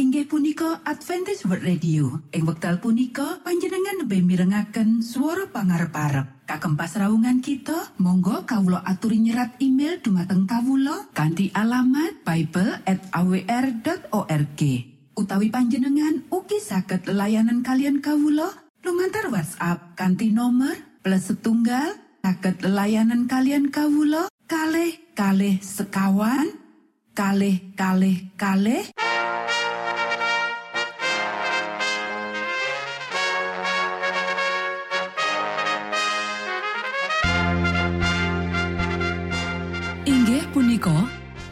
inggih punika Adventist World Radio. Ing wekdal punika panjenengan lebih mirengaken suara pangarep parep kagem pasraungan kita Monggo Kawulo aturi nyerat email dumateng Kawulo kanti alamat Bible at awr.org utawi panjenengan uki saged layanan kalian Kawulo lumantar WhatsApp kanti nomor plus setunggal saged layanan kalian Kawulo kalh kalh sekawan kalh kalh kalh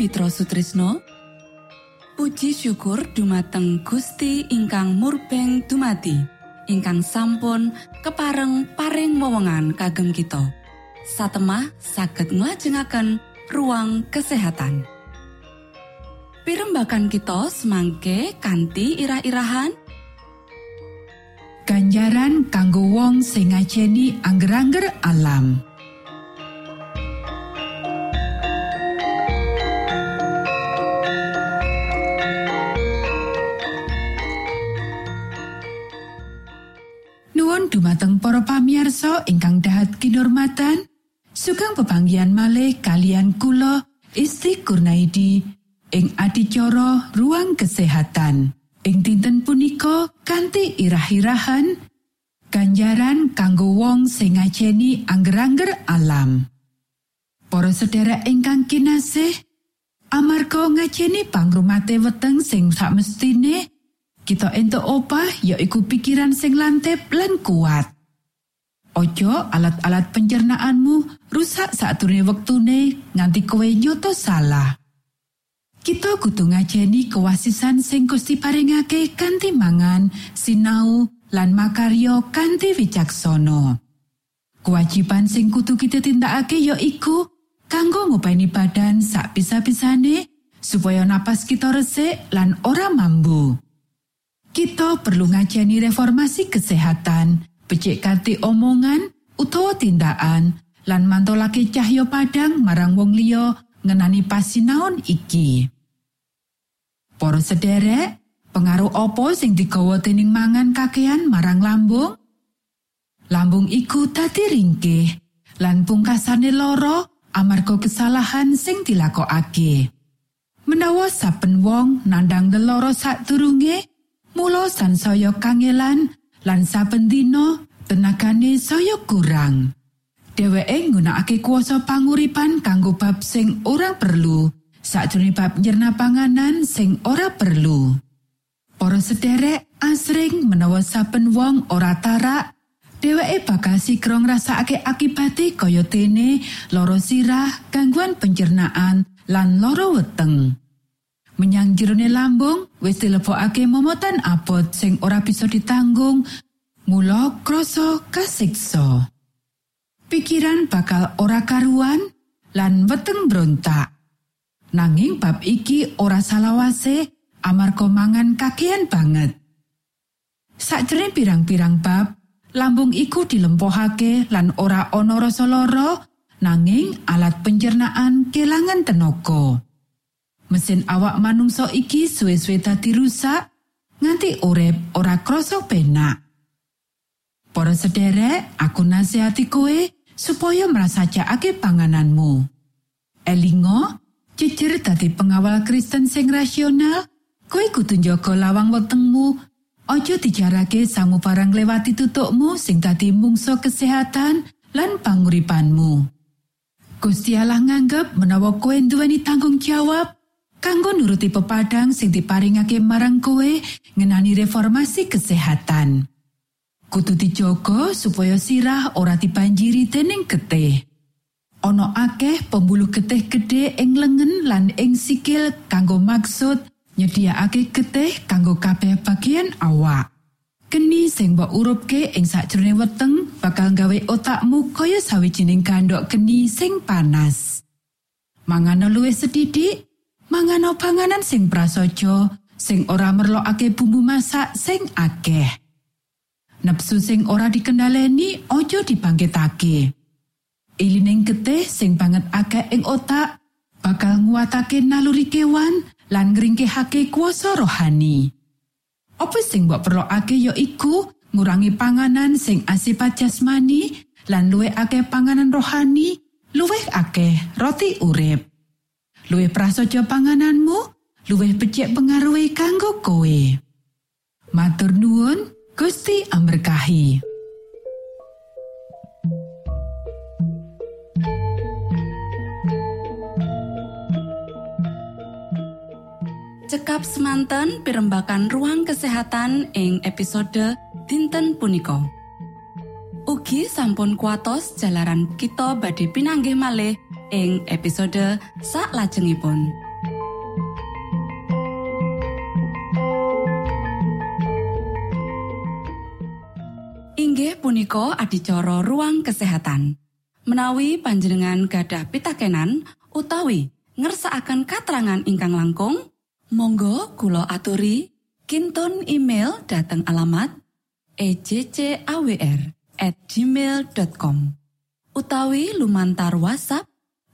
Mitra Sutrisno. Puji syukur dumateng Gusti ingkang murbeng dumati ingkang sampun kepareng paring wewenngan kagem kita. Satemah saged nglajengaken ruang kesehatan. Pirembakan kita semangke kanthi irah-irahan. Ganjaran kanggo wong sing ngajeni angger-angger alam. Kinurmatan, sugeng pepanggihan malih kalian kula Isti Kurnaidi ing adicara ruang kesehatan. Ing dinten punika kanthi irah-irahan ganjaran kanggo wong sing ngajeni angger-angger alam. Para sedherek ingkang kinasih, amarga ngajeni pangrumate weteng sing sakmestine, kita entuk opah yaiku pikiran sing lantip lan kuat. Ojo alat-alat pencernaanmu rusak saat wektune nganti kowe nyoto salah. Kita kudu ngajeni kewasisan sing Gusti paringake kanthi mangan, sinau, lan makaryo kanthi wicaksana. Kewajiban sing kudu kita tindakake ya iku kanggo ngopeni badan sak bisa-bisane supaya napas kita resik lan ora mambu. Kita perlu ngajeni reformasi kesehatan, becik kanthi omongan utawa tindakan, lan mantolake cahya padang marang wong liya ngenani pasinaon iki. Para sederek, pengaruh opo sing digawa dening mangan kakean marang lambung? Lambung iku dadi ringkih lan pungkasane loro amarga kesalahan sing dilakokake. Menawa saben wong nandang leloro sadurunge, mula sansaya kangelan lan saben dina tenagane saya kurang. dheweke nggunakake kuasa panguripan kanggo bab sing ora perlu sakjroning bab nyerna panganan sing ora perlu para sederek asring menawa saben wong ora tarak dheweke bakal sikrong ngrasakake akibate kaya dene loro sirah gangguan pencernaan lan loro weteng menyang jerone lambung wis dilebokake momotan abot sing ora bisa ditanggung mula krasa kasiksa. pikiran bakal ora karuan lan weteng brontak. Nanging bab iki ora salawase amarga mangan kakean banget. Sakjroning pirang-pirang bab, lambung iku dilempohake lan ora ana rasa lara, nanging alat pencernaan kelangan tenaga. Mesin awak manungsa iki suwe-suwe dadi rusak nganti urip ora krasa penak. Para sederek, aku nasihati kowe supaya merasajakake pangananmu. Elingo, jejer dadi pengawal Kristen sing rasional, kowe kudu njaga lawang wetengmu. Ojo dijarake sangu barang lewati tutukmu sing dadi mungso kesehatan lan panguripanmu. Gusti Allah nganggep menawa kowe duweni tanggung jawab kanggo nuruti pepadang sing diparingake marang kowe ngenani reformasi kesehatan. kudu dijogo supaya sirah ora dibanjiri dening getih. Ana akeh pembuluh getih gedhe ing lengen lan ing sikil kanggo maksud nyediakake getih kanggo kabeh bagian awak. Keni sing mbok urupke ing sakjroning weteng bakal gawe otakmu kaya sawijining kandok geni sing panas. Mangano luwih sedidik, mangano panganan sing prasaja sing ora merlokake bumbu masak sing akeh. Nepsu sing ora dikendaleni ojo dibangkitake. Ilining getih sing banget akeh ing otak bakal nguatake naluri kewan lan ngringkehake kuasa rohani. Apa sing mbok perlokake ya iku ngurangi panganan sing asipat jasmani lan luwih akeh panganan rohani, luwih akeh roti urip. Luwih prasaja pangananmu, luwih becik pengaruhi kanggo kowe. Matur nuwun. Gusti amberkahi. Cekap semanten pimbakan ruang kesehatan ing episode dinten punika. Ugi sampun kuatos jalaran kita badhe pinanggih malih ing episode saklajengipun. Inggih punika adicara ruang kesehatan. Menawi panjenengan gadah pitakenan utawi ngersakan katerangan ingkang langkung, monggo kulo aturi kinton email dateng alamat ejcawr@ gmail.com utawi lumantar WhatsApp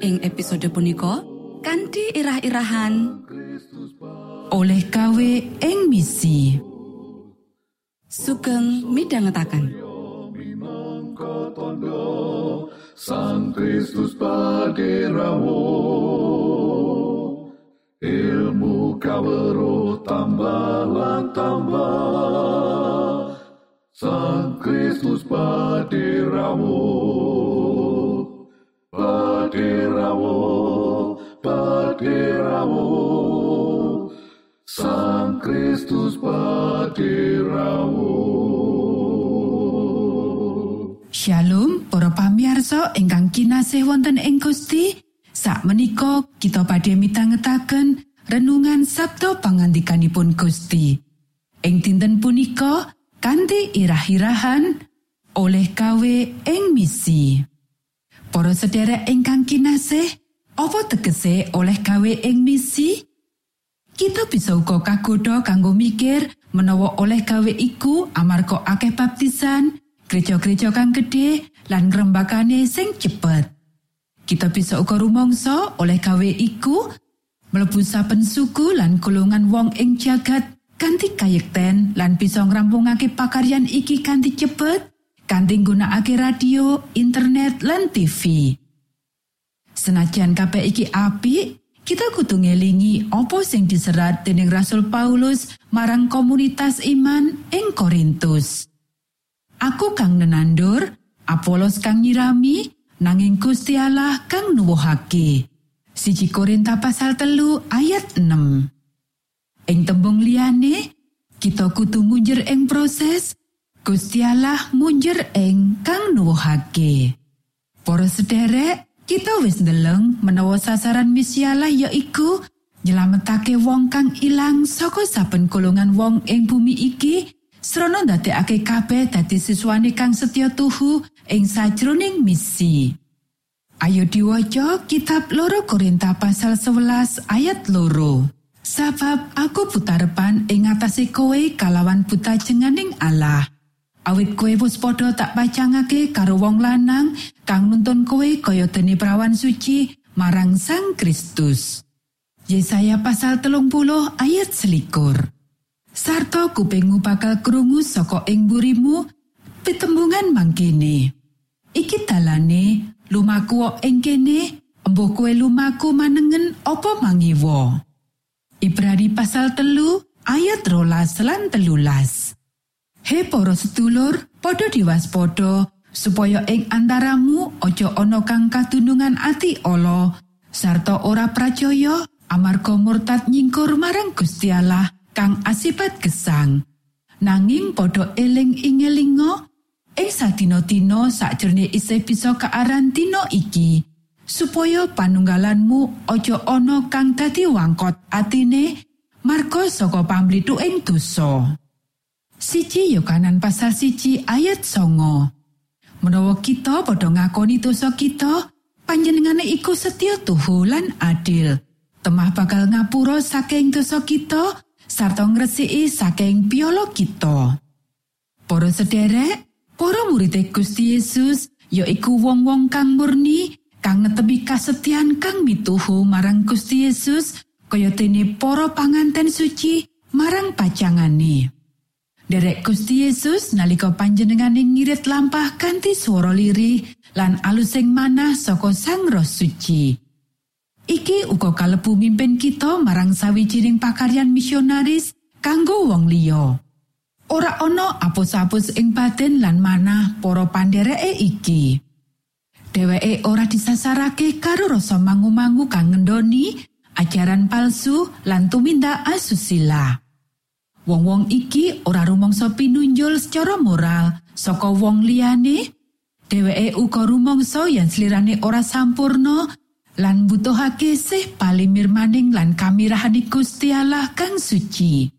ing episode punika kanthi irah-irahan oleh KW ing misi. Sugeng tondo Sang Kristus paderamu ilmu kawero tambah tambah. Sang Kristus paderamu paderamu paderamu Sang Kristus paderamu Shalom para pamiarsa ingkang kinasih wonten ing Gusti Sakmenika kita badhe mitangetaken renungan Sabtu pangandikanipun Gusti. Ing dinten punika kanthi irah-irahan oleh KW ing misi Para sedherek ingkang kinasih apa tegese oleh KW ing misi Kita bisa uga kagodha kanggo mikir menawa oleh gawe iku amarga akeh baptisan, gereja-gereja kang gedhe lan ngrembakane sing cepet. Kita bisa uga rumangsa oleh gawe iku mlebu saben suku lan golongan wong ing jagat kanthi kayekten lan bisa ngrampungake pakaryan iki kanthi cepet kanthi nggunakake radio, internet lan TV. Senajan kabeh iki apik, kita kudu ngelingi apa sing diserat dening Rasul Paulus marang komunitas iman ing Korintus. Aku kang nenandur, Apolos kang nyirami, nanging Gusti Allah kang nuwuhake. Siji Korinta pasal telu ayat 6. Ing tembung liyane, kita kudu munjer ing proses, Gusti Allah munjer ing kang nuwuhake. Para sederek, kita wis ndeleng menawa sasaran misialah yaiku nyelametake wong kang ilang saka saben golongan wong ing bumi iki srana ndadekake kabeh dadi siswane kang setya tuhu ing sajroning misi. Ayo diwaca kitab loro Korinta pasal 11 ayat loro. Sabab aku putarepan ing ngatasé kowe kalawan buta jenganing Allah. Awit kowe wis padha tak pacangake karo wong lanang kang nuntun kowe kaya dene prawan suci marang Sang Kristus. Yesaya pasal telung puluh ayat selikur. Sarto kupingmu bakal krungu saka ing burimu pitembungan mangkene. Iki dalane lumaku ing kene embuh kowe lumaku manengen apa mangiwa. Ibrani pasal telu ayat rolas lan telulas. He para sedulur, padha diwaspada supaya ing antaramu aja ana kang kadunungan ati ala sarta ora pracaya amarga murtad nyingkur marang Gusti Allah kang asipat gesang. Nanging padha eling ingelingo ing sadina-dina sakjroning isih bisa kearan dina iki supaya panunggalanmu aja ana kang dadi wangkot atine marga saka pamritu ing dosa. Siji Yohanan pasal siji ayat songo. Menawa kita padha ngakoni dosa kita, panjenengane iku setya tuhu lan adil. Temah bakal ngapura saking dosa kita, sarta ngresiki saking piolo kita. Para sederek, para murid Gusti Yesus yaiku wong-wong kang murni, kang netepi kasetyan kang mituhu marang Gusti Yesus, kaya dene para panganten suci marang pacangane. Derek Gusti Yesus nalika panjenengane ngirit lampah kanthi swara lirih lan alusing manah saka Sang Roh Suci. Iki uga kalebu mimpin kita marang sawijining pakaryan misionaris kanggo wong liya. Ora ana apus-apus ing batin lan manah para pandereke iki. Dheweke ora disasarake karo rasa mangu-mangu kang ngendoni, ajaran palsu lan tumindak asusila. Wong-wong iki ora rumangsa pinunjul secara moral saka wong liyane. Dheweke uga rumangsa yen slirane ora sampurno lan butuhake sih palimir maning lan kamirahani Gusti Allah kang suci.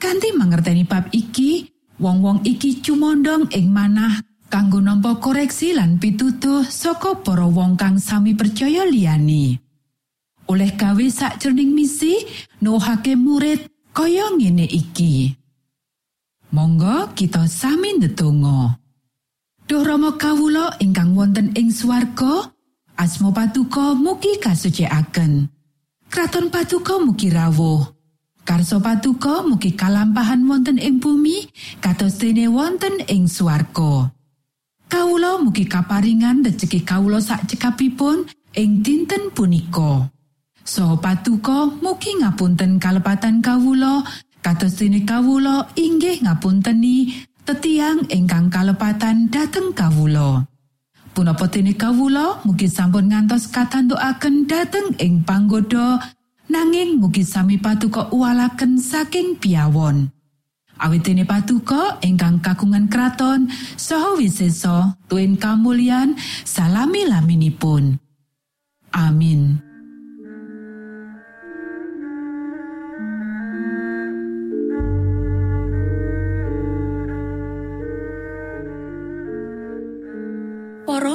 Kanti mangerteni bab iki, wong-wong iki cumondong ing manah kanggo nampa koreksi lan pitutuh saka para wong kang sami percaya liyane. Oleh gawe sakjroning misi, nuhake murid kaya ngene iki. Monggo kita sami ndedonga. Duh Rama kawula ingkang wonten ing swarga, asma patuko mugi kasucikaken. Kraton patuko mugi rawuh. Karso patuko mugi kalampahan wonten ing bumi, kados dene wonten ing swarga. Kawula mugi kaparingan rejeki kawula sak cekapipun ing dinten punika. Soho patuko mugi ngapunten kalepatan kawula, kados dene kawula inggih ngapunteni tetiang ingkang kalepatan dateng kawula. Punapa dene kawula mugi sampun ngantos katantukaken dateng ing panggoda nanging mugi sami patuko uwalaken saking piawon. Awit dene patuko ingkang kagungan kraton saha wiseso tuen kamulyan salami laminipun. Amin.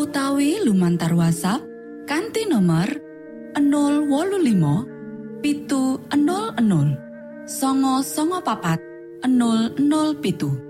utawi lumantar WhatsApp kanti nomor 025 pitu 00 songo songo papat 00